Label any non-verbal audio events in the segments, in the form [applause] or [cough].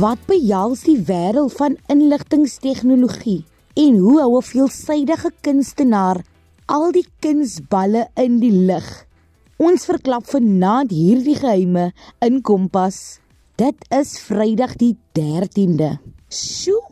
Wat behels die wêreld van inligtingstegnologie en hoe hou 'n veelsidige kunstenaar al die kunsballe in die lug? Ons verklap vanaand hierdie geheime in Kompas. Dit is Vrydag die 13de. Sjoe,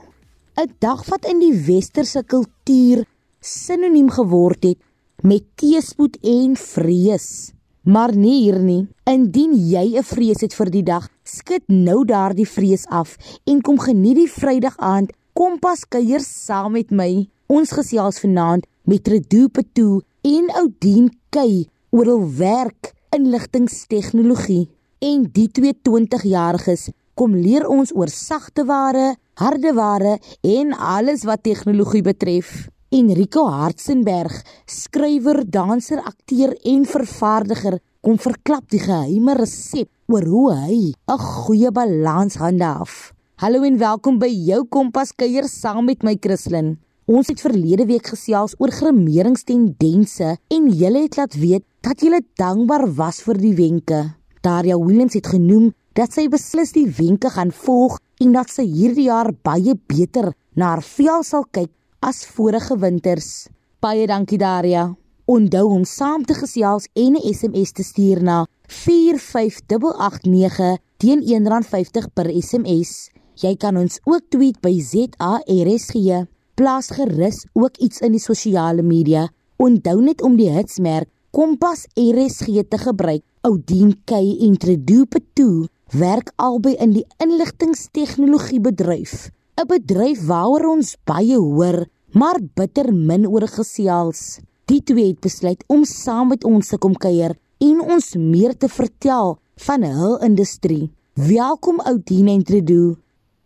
'n dag wat in die westerse kultuur sinoniem geword het met teespoed en vrees. Maar nie hier nie. Indien jy 'n vrees het vir die dag, skud nou daardie vrees af en kom geniet die Vrydag aand Kompas kuier saam met my. Ons gesels vanaand met Redupeto en Oudien Kay oor hul werk inligtingstegnologie. En die 22-jariges kom leer ons oor sagte ware, harde ware en alles wat tegnologie betref. Enrico Hartzenberg, skrywer, danser, akteur en vervaardiger, kom verklap die geheime resep oor hoe hy 'n goeie balans handhaaf. Hallo en welkom by jou Kompas kuier saam met my Christlyn. Ons het verlede week gesels oor grimeringstendense en jy het laat weet dat jy dankbaar was vir die wenke. Daria Williams het genoem dat sy beslis die wenke gaan volg en dat sy hierdie jaar baie beter na haar vel sal kyk as vorige winters. Baie dankie Daria. Onthou om saam te gesels en 'n SMS te stuur na 45889 teen R1.50 per SMS. Jy kan ons ook tweet by ZARSG. Plaas gerus ook iets in die sosiale media. Onthou net om die hitsmerk Kompas RSG te gebruik. Oudien K en Tredupeto werk albei in die inligtingstegnologie bedryf. 'n bedryf waaroor ons baie hoor, maar bitter min oor gesels. Die twee het besluit om saam met ons te kom kuier en ons meer te vertel van hul industrie. Welkom Oudine en Tredo.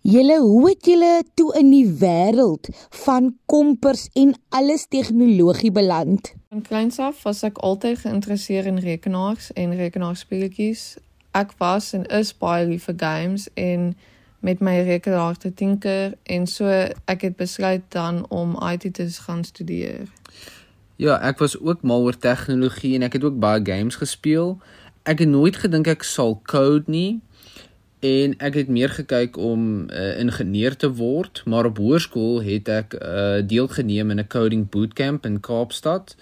Julle, hoe het julle toe in die wêreld van kompers en alles tegnologie beland? Van kleins af was ek altyd geïnteresseerd in rekenaars en rekenaarspeletjies. Ek was en is baie lief vir games en met my rekenaar te tinker en so ek het besluit dan om IT te gaan studeer. Ja, ek was ook mal oor tegnologie en ek het ook baie games gespeel. Ek het nooit gedink ek sal code nie en ek het meer gekyk om 'n uh, eh, ingenieur te word, maar op hoërskool het ek 'n uh, deelgeneem in 'n coding bootcamp in Kaapstad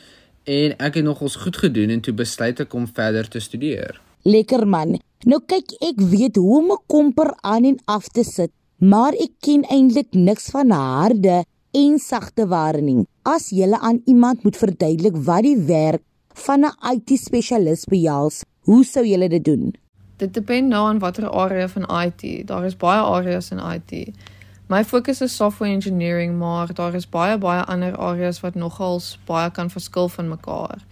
en ek het nogals goed gedoen en toe besluit ek om verder te studeer. Lekker man. Nou kyk, ek weet hoe om 'n komper aan en af te sit, maar ek ken eintlik niks van harde en sagte ware nie. As jy aan iemand moet verduidelik wat die werk van 'n IT-spesialis behels, hoe sou jy dit doen? Dit depend nou aan watter area van IT. Daar is baie areas in IT. My fokus is software engineering, maar daar is baie baie ander areas wat nogals baie kan verskil van mekaar.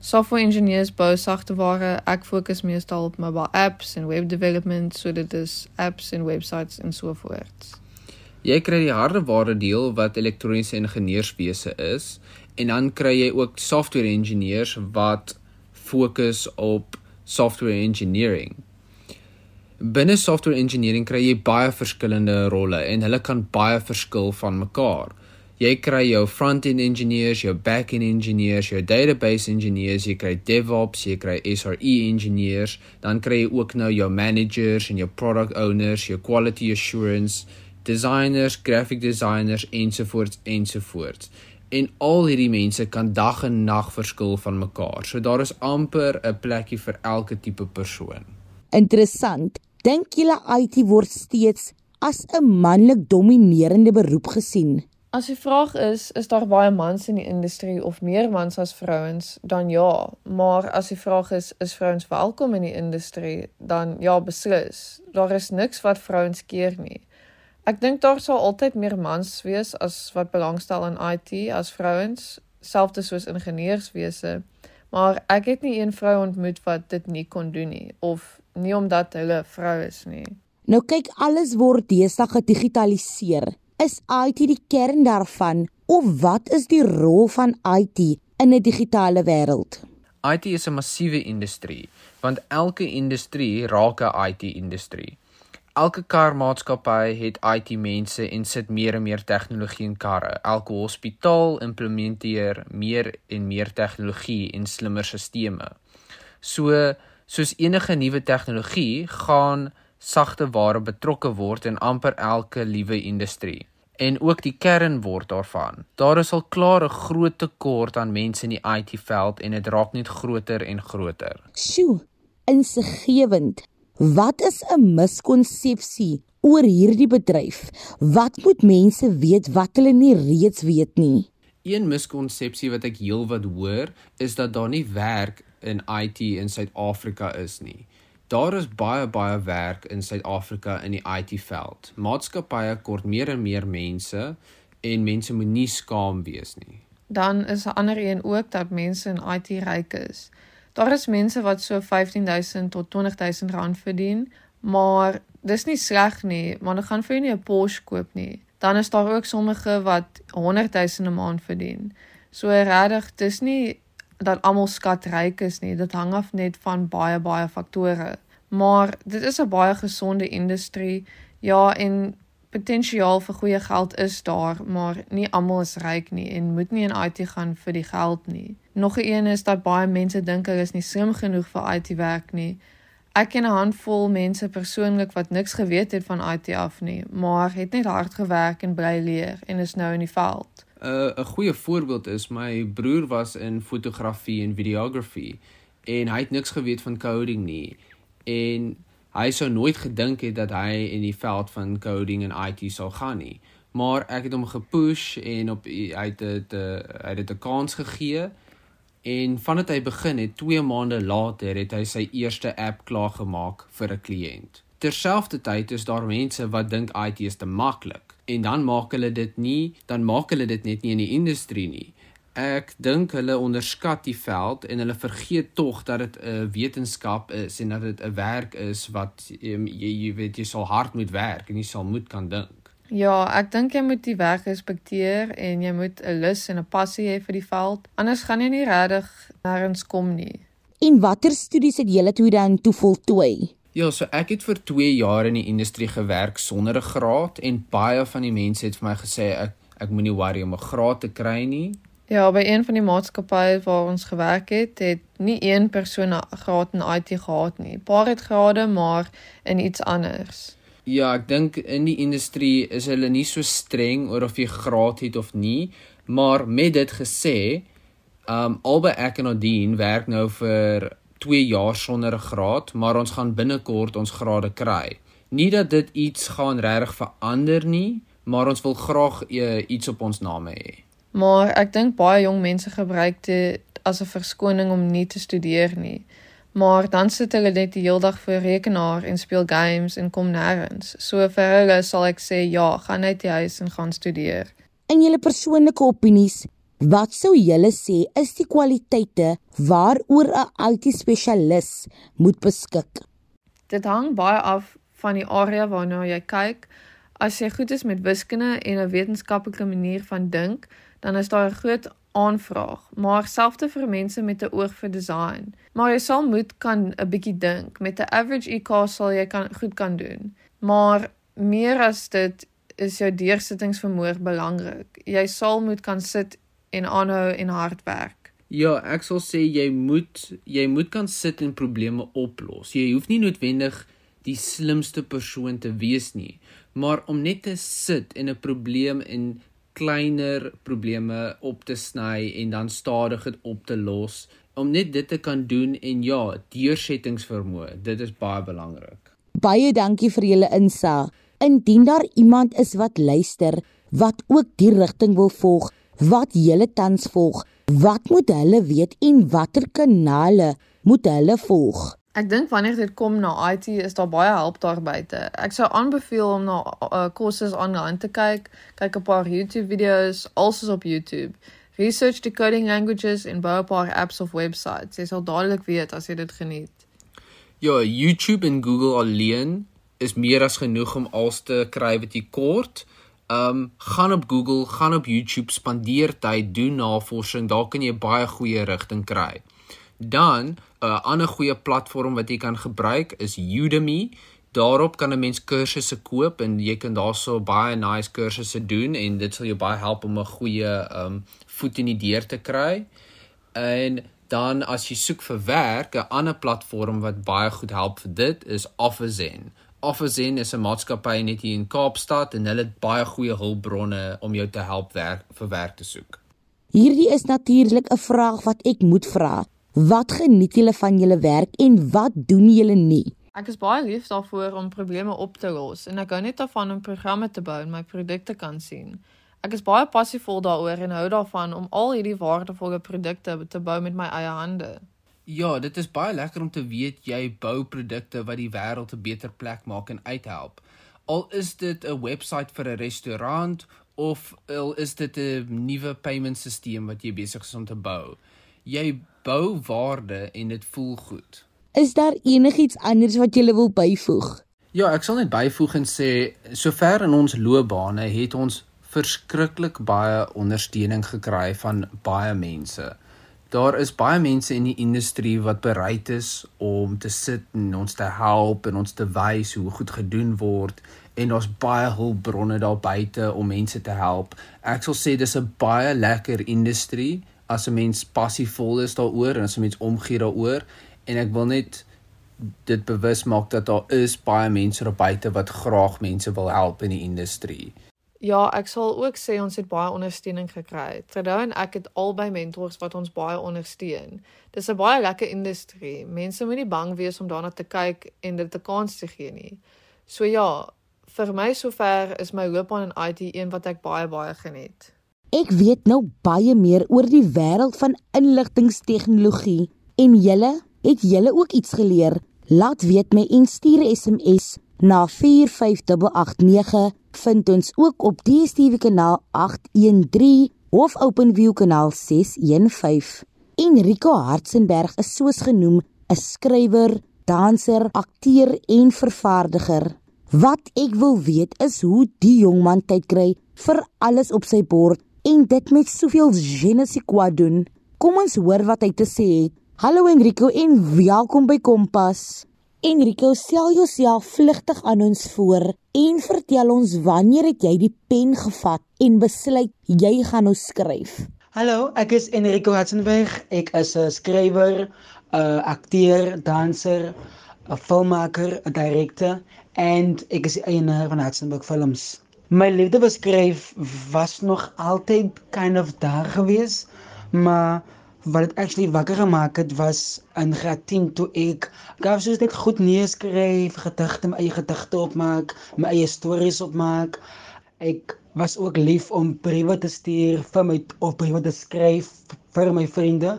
Software engineers bou sagteware. Ek fokus meestal op mobile apps en web development, so dit is apps en websites en so voort. Jy kry die hardeware deel wat elektroniese ingenieurswese is en dan kry jy ook software engineers wat fokus op software engineering. Binne software engineering kry jy baie verskillende rolle en hulle kan baie verskil van mekaar jy kry jou front-end engineers, jou back-end engineers, jou database engineers, jy kry DevOps, jy kry SRE engineers, dan kry jy ook nou jou managers en jou product owners, jou quality assurance designers, graphic designers ensovoorts ensovoorts. En al hierdie mense kan dag en nag verskil van mekaar. So daar is amper 'n plekkie vir elke tipe persoon. Interessant. Dink julle IT word steeds as 'n manlik dominerende beroep gesien? As die vraag is, is daar baie mans in die industrie of meer mans as vrouens, dan ja, maar as die vraag is, is vrouens welkom in die industrie, dan ja, beslis. Daar is niks wat vrouens keer nie. Ek dink daar sal altyd meer mans wees as wat belangstel in IT as vrouens, selfs soos ingenieurswese, maar ek het nie een vrou ontmoet wat dit nie kon doen nie of nie omdat hulle vrou is nie. Nou kyk, alles word deesdae gedigitaliseer. Is IT die kern daarvan of wat is die rol van IT in 'n digitale wêreld? IT is 'n massiewe industrie, want elke industrie raak 'n IT-industrie. Elke karmaatskappy het IT-mense en sit meer en meer tegnologie in karre. Elke hospitaal implementeer meer en meer tegnologie en slimmer stelsels. So, soos enige nuwe tegnologie, gaan sagte ware betrokke word in amper elke liewe industrie en ook die kern word daarvan. Daar is al klaar 'n groot tekort aan mense in die IT-veld en dit raak net groter en groter. Sjoe, insiggewend. Wat is 'n miskonsepsie oor hierdie bedryf? Wat moet mense weet wat hulle nie reeds weet nie? Een miskonsepsie wat ek heelwat hoor, is dat daar nie werk in IT in Suid-Afrika is nie. Daar is baie baie werk in Suid-Afrika in die IT-veld. Maatskappye kort meer en meer mense en mense moet nie skaam wees nie. Dan is 'n ander een ook dat mense in IT ryk is. Daar is mense wat so 15000 tot 20000 rand verdien, maar dis nie sleg nie, maar hulle gaan vir jou nie 'n Porsche koop nie. Dan is daar ook sommige wat 100000 'n maand verdien. So regtig, dis nie dat almal skatryk is nie. Dit hang af net van baie baie faktore. Maar dit is 'n baie gesonde industrie. Ja, en potensiaal vir goeie geld is daar, maar nie almal is ryk nie en moet nie in IT gaan vir die geld nie. Nog 'n een is dat baie mense dink hulle is nie slim genoeg vir IT werk nie. Ek ken 'n handvol mense persoonlik wat niks geweet het van IT af nie, maar het net hard gewerk en bly leer en is nou in die veld. 'n uh, goeie voorbeeld is my broer was in fotografie en videography en hy het niks geweet van coding nie en hy sou nooit gedink het dat hy in die veld van coding en IT sou gaan nie. Maar ek het hom gepush en op hy het dit hy het dit 'n kans gegee en vandat hy begin het 2 maande later het hy sy eerste app klaar gemaak vir 'n kliënt. Terselfdertyd is daar mense wat dink IT is te maklik en dan maak hulle dit nie, dan maak hulle dit net nie in die industrie nie. Ek dink hulle onderskat die veld en hulle vergeet tog dat dit 'n wetenskap is en dat dit 'n werk is wat um, jy jy weet jy sal hard moet werk en jy sal moet kan dink. Ja, ek dink jy moet die werk respekteer en jy moet 'n lus en 'n passie hê vir die veld. Anders gaan jy nie regtig nêrens kom nie. En watter studies het jy toe dan toe voltooi? Ja, so ek het vir 2 jaar in die industrie gewerk sonder 'n graad en baie van die mense het vir my gesê ek ek moenie worry om 'n graad te kry nie. Ja, by een van die maatskappye waar ons gewerk het, het nie een persoon 'n graad in IT gehad nie. Paar het grade, maar in iets anders. Ja, ek dink in die industrie is hulle nie so streng oor of jy graad het of nie, maar met dit gesê, um albei ek en Nadine werk nou vir 2 jaar sonder 'n graad, maar ons gaan binnekort ons grade kry. Nie dat dit iets gaan regtig verander nie, maar ons wil graag uh, iets op ons name hê. Maar ek dink baie jong mense gebruik dit as 'n verskoning om nie te studeer nie. Maar dan sit hulle net die hele dag voor rekenaar en speel games en kom nêrens. So vir hulle sal ek sê ja, gaan uit die huis en gaan studeer. In julle persoonlike opinies, Wat sou julle sê is die kwaliteite waaroor 'n IT-spesialis moet beskik? Dit hang baie af van die area waarna jy kyk. As jy goed is met wiskunde en 'n wetenskaplike manier van dink, dan is daar 'n groot aanvraag, maar selfs vir mense met 'n oog vir design. Maar jy sal moet kan 'n bietjie dink. Met 'n average IQ sal jy kan goed kan doen. Maar meer as dit is jou deursittingsvermoë belangrik. Jy sal moet kan sit en aanhou en hard werk. Ja, ek sal sê jy moet jy moet kan sit en probleme oplos. Jy hoef nie noodwendig die slimste persoon te wees nie, maar om net te sit en 'n probleem in kleiner probleme op te sny en dan stadig dit op te los, om net dit te kan doen en ja, deursettingsvermoë, dit is baie belangrik. Baie dankie vir julle insig. Indien daar iemand is wat luister wat ook die rigting wil volg, wat julle tans volg. Wat moet hulle weet en watter kanale moet hulle volg? Ek dink wanneer dit kom na IT is daar baie hulp daar buite. Ek sou aanbeveel om na uh, kursusse online te kyk, kyk 'n paar YouTube video's alsoos op YouTube. Research decoding languages en baie paar apps of websites. Jy sal dadelik weet as jy dit geniet. Ja, YouTube en Google alleen is meer as genoeg om alles te kry wat jy kort. Um gaan op Google, gaan op YouTube, spandeer tyd, doen navorsing, daar kan jy baie goeie rigting kry. Dan 'n uh, ander goeie platform wat jy kan gebruik is Udemy. Daarop kan 'n mens kursusse koop en jy kan daarso baie nice kursusse doen en dit sal jou baie help om 'n goeie um voet in die deur te kry. En dan as jy soek vir werk, 'n ander platform wat baie goed help vir dit is Offizen. Offizen is 'n maatskappy net hier in Kaapstad en hulle het baie goeie hulpbronne om jou te help werk vir werk te soek. Hierdie is natuurlik 'n vraag wat ek moet vra. Wat geniet julle van julle werk en wat doen julle nie? Ek is baie lief daarvoor om probleme op te los en ek hou net daarvan om programme te bou en my produkte kan sien. Ek is baie passievol daaroor en hou daarvan om al hierdie waardevolle produkte te bou met my eie hande. Ja, dit is baie lekker om te weet jy bou produkte wat die wêreld 'n beter plek maak en uithelp. Al is dit 'n webwerf vir 'n restaurant of al is dit 'n nuwe paymentstelsel wat jy besig is om te bou. Jy bou waarde en dit voel goed. Is daar enigiets anders wat jy wil byvoeg? Ja, ek sal net byvoeg en sê sover in ons loopbane het ons verskriklik baie ondersteuning gekry van baie mense. Daar is baie mense in die industrie wat bereid is om te sit en ons te help en ons te wys hoe goed gedoen word en daar's baie hulpbronne daar buite om mense te help. Ek sal sê dis 'n baie lekker industrie as 'n mens passievol is daaroor en as 'n mens omgee daaroor en ek wil net dit bewus maak dat daar is baie mense daar buite wat graag mense wil help in die industrie. Ja, ek sal ook sê ons het baie ondersteuning gekry. Trudeau en ek het albei mentors wat ons baie ondersteun. Dis 'n baie lekker industrie. Mense moet nie bang wees om daarna te kyk en dit 'n kans te gee nie. So ja, vir my sover is my loopbaan in IT een wat ek baie baie geniet. Ek weet nou baie meer oor die wêreld van inligtingstegnologie en julle, het julle ook iets geleer? Laat weet my en stuur SMS na 45889 vind ons ook op DStv kanaal 813 of OpenView kanaal 615. Enrico Hartzenberg is soos genoem 'n skrywer, danser, akteur en vervaardiger. Wat ek wil weet is hoe die jong man tyd kry vir alles op sy bord en dit met soveel genesie doen. Kom ons hoor wat hy te sê het. Hallo Enrico en welkom by Kompas. Enrico, stel jouself vlugtig aan ons voor en vertel ons wanneer het jy die pen gevat en besluit jy gaan nou skryf? Hallo, ek is Enrico Hatzenberg. Ek is 'n skrywer, 'n akteur, danser, 'n filmmaker, 'n direkteur en ek is eienaar van Hatzenberg Films. My liefde vir skryf was nog altyd kind of daar gewees, maar wat dit actually wakker gemaak het was in graad 10 toe ek gou soos net goed neerskryf, gedigte, my eie gedigte opmaak, my eie stories opmaak. Ek was ook lief om briewe te stuur vir my of briewe te skryf vir my vriende.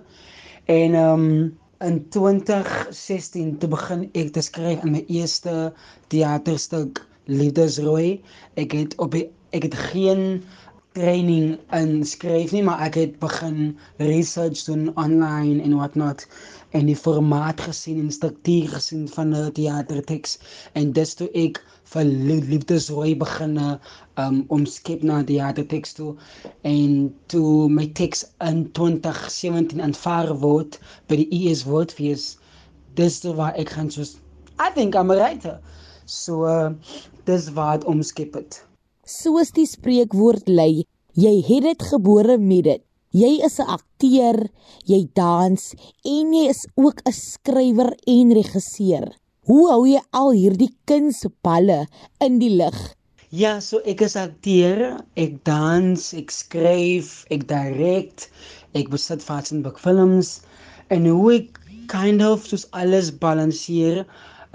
En ehm um, in 2016 toe begin ek te skryf aan my eerste teaterstuk Liefdesrooi. Ek het op ek het geen training in skryf nie, maar ek het begin research doen online en wat not en die formaat gesien en struktuur gesien van 'n teaterteks en dis toe ek vir liefdesrooi begin um omskep na teaterteks toe. En toe my teks in 2017 aanvaar word by die ES Woordfees dis toe waar ek gaan soos I think I'm a writer. So uh, dis wat omskep het soos die spreekwoord lei, jy het dit gebore met dit. Jy is 'n akteur, jy dans en jy is ook 'n skrywer en regisseur. Hoe hou jy al hierdie kunsballe in die lug? Ja, so ek is akteur, ek dans, ek skryf, ek direk, ek besit Fatsenburg films en hoe ek kind of soos alles balanseer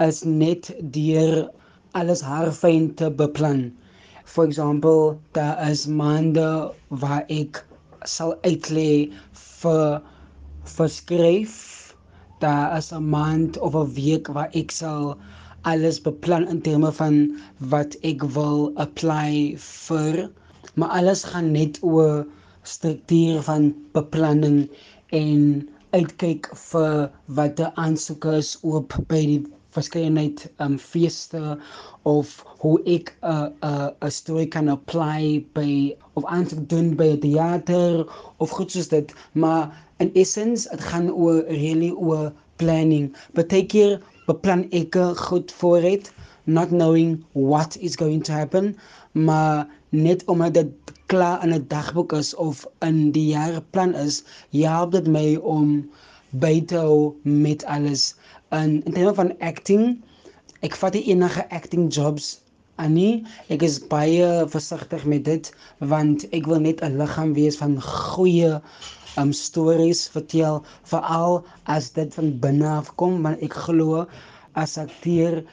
is net deur alles haarfyn te beplan. For example, daar is maande waar ek sal uitlê vir vir skryf. Daar is 'n maand of 'n week waar ek sal alles beplan in terme van wat ek wil apply vir. Maar alles gaan net oor struktuur van beplanning en uitkyk vir wat die aansoeke is op by die verskeidenheid um feeste of hoe ek 'n uh, 'n uh, 'n storie kan apply by of aansoek doen by 'n teater of goed soos dit. Maar in essence dit gaan oor really oor planning. Take care beplan ek goed vooruit not knowing what is going to happen maar net omdat dit klaar in 'n dagboek is of in die jaarplan is help dit my om by te hou met alles in in terme van acting ek vat nie enige acting jobs aan nie. Ek is baie versigtig met dit want ek wil net 'n liggaam wees van goeie um stories vertel veral as dit van binne af kom want ek glo as akteur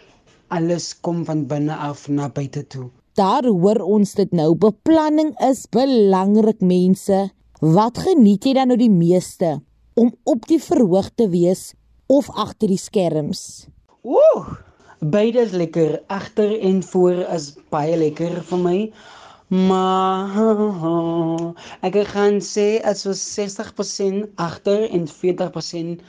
alles kom van binne af na buite toe. Daar hoor ons dit nou. Beplanning is belangrik, mense. Wat geniet jy dan nou die meeste? Om op die verhoog te wees of agter die skerms? Ooh, beide is lekker. Agter en voor is baie lekker vir my. Maar [laughs] ek gaan sê as was 60% agter en 40%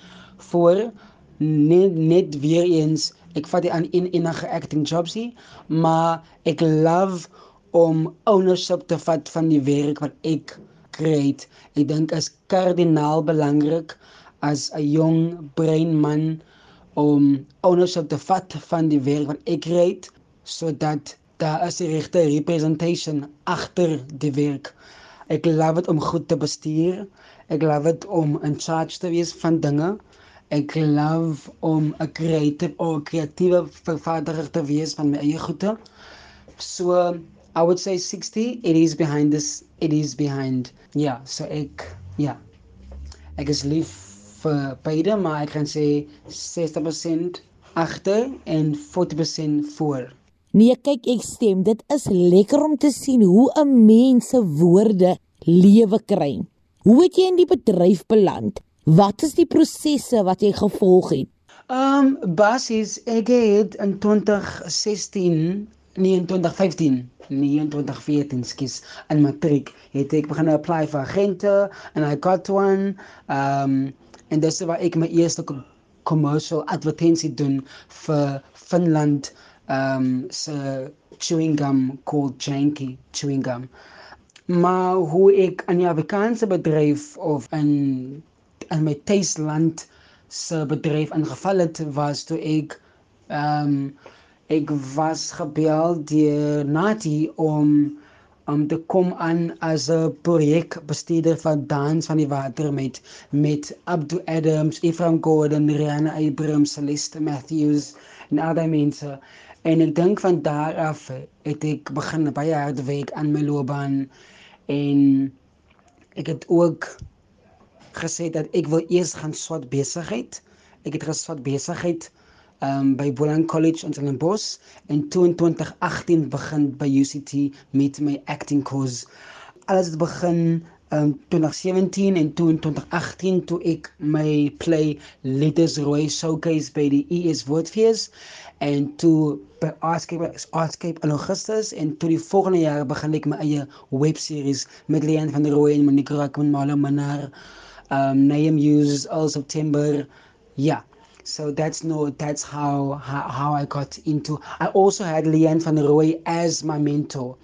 voor net net weer eens ek vat aan in enige acting jobs nie maar ek love om ownership te vat van die werk wat ek create ek dink is kardinaal belangrik as 'n jong brein man om ownership te vat van die werk wat ek create sodat daar is die regte representation agter die werk ek love dit om goed te bestuur ek love dit om in charge te wees van dinge ek love om 'n creative of kreatiewe vervaardiger te wees van my eie goede. So I would say 60 it is behind this it is behind. Ja, yeah, so ek ja. Yeah, ek is lief vir beide, maar ek kan sê 60% agter en 40% voor. Nee, kyk ek stem. Dit is lekker om te sien hoe 'n mens se woorde lewe kry. Hoe het jy in die bedryf beland? Wat is die prosesse wat jy gevolg het? Ehm um, basies ek het in 2016, nee in 2015, nee in 2014 skielik in matriek het ek begin apply vir agente and I got one. Ehm um, en dis waar ek my eerste commercial advertensie doen vir Finland um, se chewing gum called Janky chewing gum. Maar hoe ek aan die Afrikaanse bedryf of in in my tuisland se bedryf ingeval het was toe ek um, ek was gebel deur Nati om om te kom aan as 'n projekbestuurder van dans van die water met met Abdul Adams, Efram Gordon, Rihanna Abrams, Celeste Matthews en ander mense. En ek dink van daar af het ek begin baie hard werk aan my loopbaan en ek het ook gesê dat ek wil eers gaan swat besigheid. Ek het geswat besigheid um by Boland College in Stellenbosch en 2018 begin by UCT met my acting course. Alles het begin um 2017 en 2018 toe ek my play Letters Roy showcase by die ES Woordfees en toe by Artscape Artscape in Augustus en toe die volgende jaar begin ek my eie webseries met Leon van der Rooi en Monique Rackman Malo Manar um Name Use all September. Yeah. So that's no that's how, how how I got into I also had Leanne van Rooi as my mentor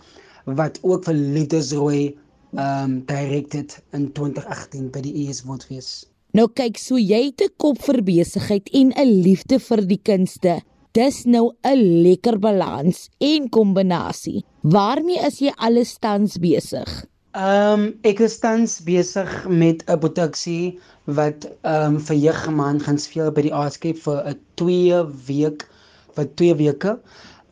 wat ook vir Leaders Rooi um directed in 2018 by die ES Woordfees. Nou kyk, so jy het 'n kop vir besigheid en 'n liefde vir die kunste. Dis nou 'n lekker balans en kombinasie. Waarmee is jy alles tans besig? Ehm um, ek is tans besig met 'n produksie wat ehm um, vir jeugman gaan speel by die Artscape vir 'n 2 week vir 2 weke.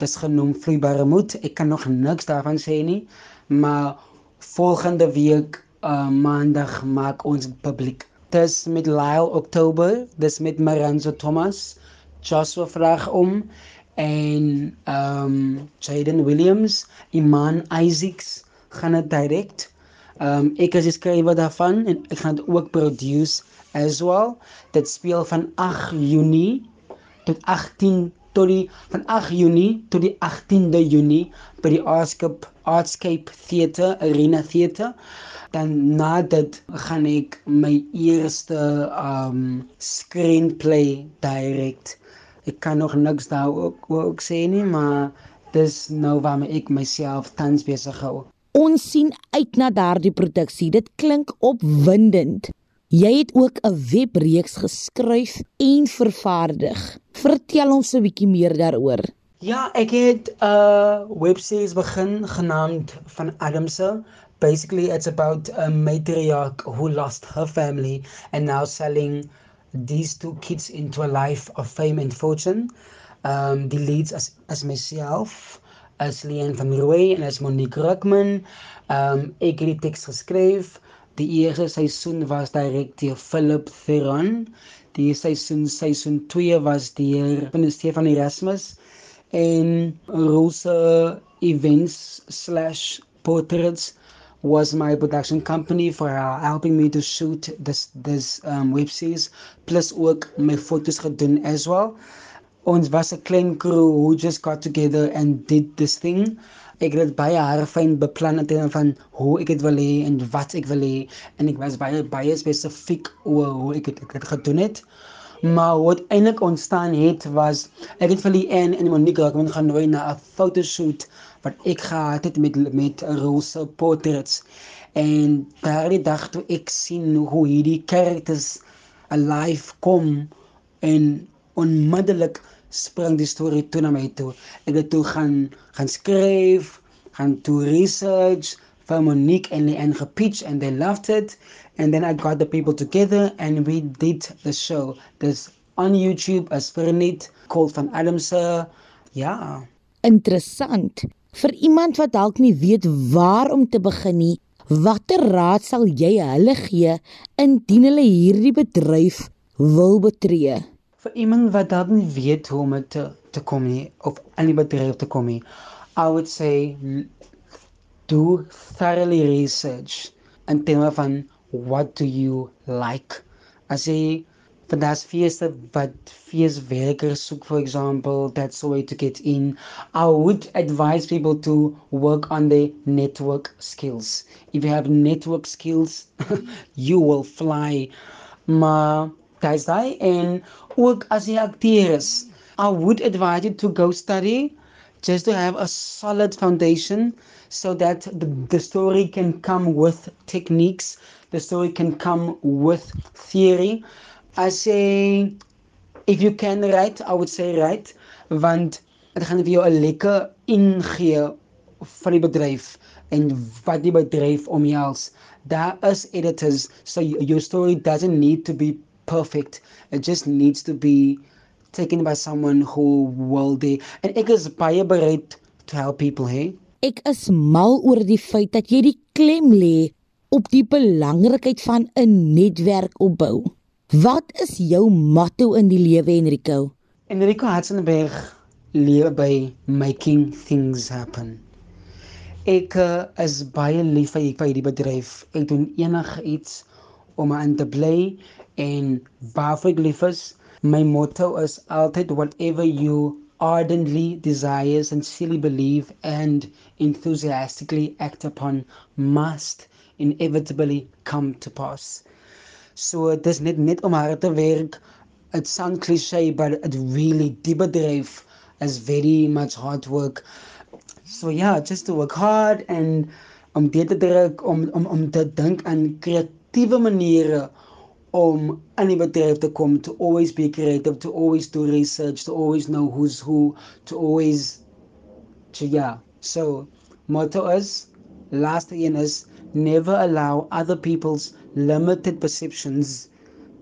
Dis genoem Vloeibare Moed. Ek kan nog niks daarvan sê nie, maar volgende week uh, maandag maak ons publiek. Dis met Lyle Oktober, dis met Maranzo Thomas, Joshua vraag om en ehm um, Jaden Williams, Iman Isaacs gaan dit direk. Ehm um, ek is die skrywer daarvan en ek gaan dit ook produce as well. Dit speel van 8 Junie tot 18 tot die van 8 Junie tot die 18de Junie by die Artscape Artscape Theatre Arena Theatre. Dan na dit gaan ek my eerste ehm um, screenplay direct. Ek kan nog niks daar ook, ook sê nie, maar dis nou waarmee ek myself tans besig hou. Ons sien uit na daardie produksie. Dit klink opwindend. Jy het ook 'n webreeks geskryf en vervaardig. Vertel ons 'n bietjie meer daaroor. Ja, ek het 'n uh, webseries begin genaamd van Adamse. Basically it's about a matriarch who lost her family and now selling these two kids into a life of fame and fortune. Um die leads as as myself, as Leon van Rooi en as Monique Ruckman. Um ek het die teks geskryf. Die eerste seisoen was direk deur Philip Theron. Die seisoen seisoen 2 was deur Stefan Erasmus en Rosa Events/Portraits was my production company for uh, helping me to shoot this this um, web series plus ook my fotos gedoen as well. Ons was 'n klein crew who just got together and did this thing. Ek het baie haar fyn beplan terme van hoe ek dit wil hê en wat ek wil hê en ek was baie baie spesifiek oor hoe ek dit gedoen het. Maar wat eintlik ontstaan het was ek het vir die en en Monique Rockman gaan nooi na 'n fotoshoot wat ek gehad het met met Rose Portraits. En daardie dag toe ek sien hoe hierdie karakters alive kom en onmiddellik spring die storie toe na my toe. Ek het toe gaan gaan skryf, gaan toe research vir Monique en Leanne gepitch and they loved it and then I got the people together and we did the show. This on YouTube as Vernet called van Adamse. Ja. Interessant. Vir iemand wat dalk nie weet waar om te begin nie, watter raad sal jy hulle gee indien hulle hierdie bedryf wil betree? Vir iemand wat dalk nie weet hoe om te te kom nie of aan die bedryf te kom nie, I would say do thoroughly research in terme van what do you like? As jy vandaag feeste wat feestwerkers soek, for example, that's the way to get in. I would advise people to work on their network skills. If you have network skills, [laughs] you will fly. Maar daai en ook as jy akteur is, I would advise you to go study just to have a solid foundation so that the, the story can come with techniques, the story can come with theory. I say if you can write, I would say write want dit gaan vir jou 'n lekker ingee van die bedryf en wat die bedryf omhels. Daar is editors so your story doesn't need to be perfect. It just needs to be taken by someone who will they and ek is baie bereid to help people, hey. Ek is mal oor die feit dat jy die klem lê op die belangrikheid van 'n netwerk opbou. Wat is jou motto in die lewe Enrico? Enrico Hatzenberg lewe by making things happen. Ek uh, is baie lief vir vir die bedryf. Ek doen enige iets om aan te bly en waarvoor. My motto is altyd whatever you ardently desires and sincerely believe and enthusiastically act upon must inevitably come to pass. So dis net net om haar te werk. It sounds cliche but it really die bedryf is very much hard work. So yeah, just to work hard and om dit te druk om om om te dink aan kreatiewe maniere om aan die bedryf te kom to always be creative to always do research to always know who's who to always to yeah so motto is last een is never allow other people's limited perceptions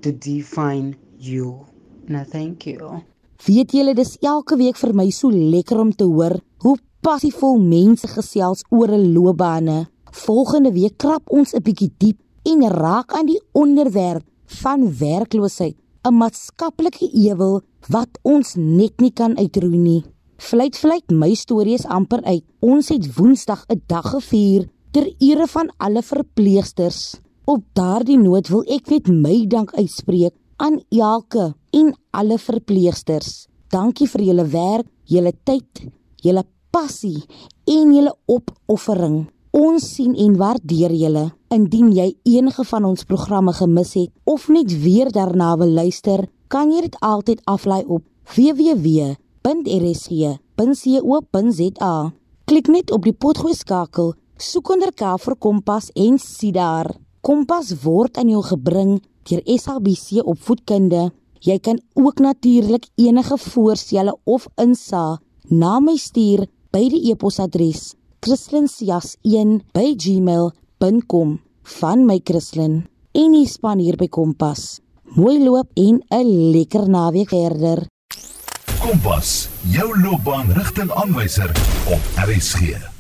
to define you. Nou thank you. Weet julle dis elke week vir my so lekker om te hoor hoe passievol mense gesels oor 'n loopbane. Volgende week krap ons 'n bietjie diep en raak aan die onderwerp van werkloosheid, 'n maatskaplike ewel wat ons net nie kan uitroei nie. Vlieg vlieg my storie is amper uit. Ons het Woensdag 'n dag gevier ter ere van alle verpleegsters. Op daardie noot wil ek net my dank uitspreek aan elke en alle verpleegsters. Dankie vir julle werk, julle tyd, julle passie en julle opoffering. Ons sien en waardeer julle. Indien jy enige van ons programme gemis het of net weer daarna wil luister, kan jy dit altyd aflaai op www.rsg.co.za. Klik net op die potgooi skakel Soek onder K vir Kompas en sien daar. Kompas word aan jou gebring deur SABC Opvoedkunde. Jy kan ook natuurlik enige voorstelle of insae na my stuur by die e-posadres christlinsjas1@gmail.com van my Christlin. En die span hier by Kompas. Mooi loop en 'n lekker naweek verder. Kompas, jou loopbaan rigtingaanwyser op RSG.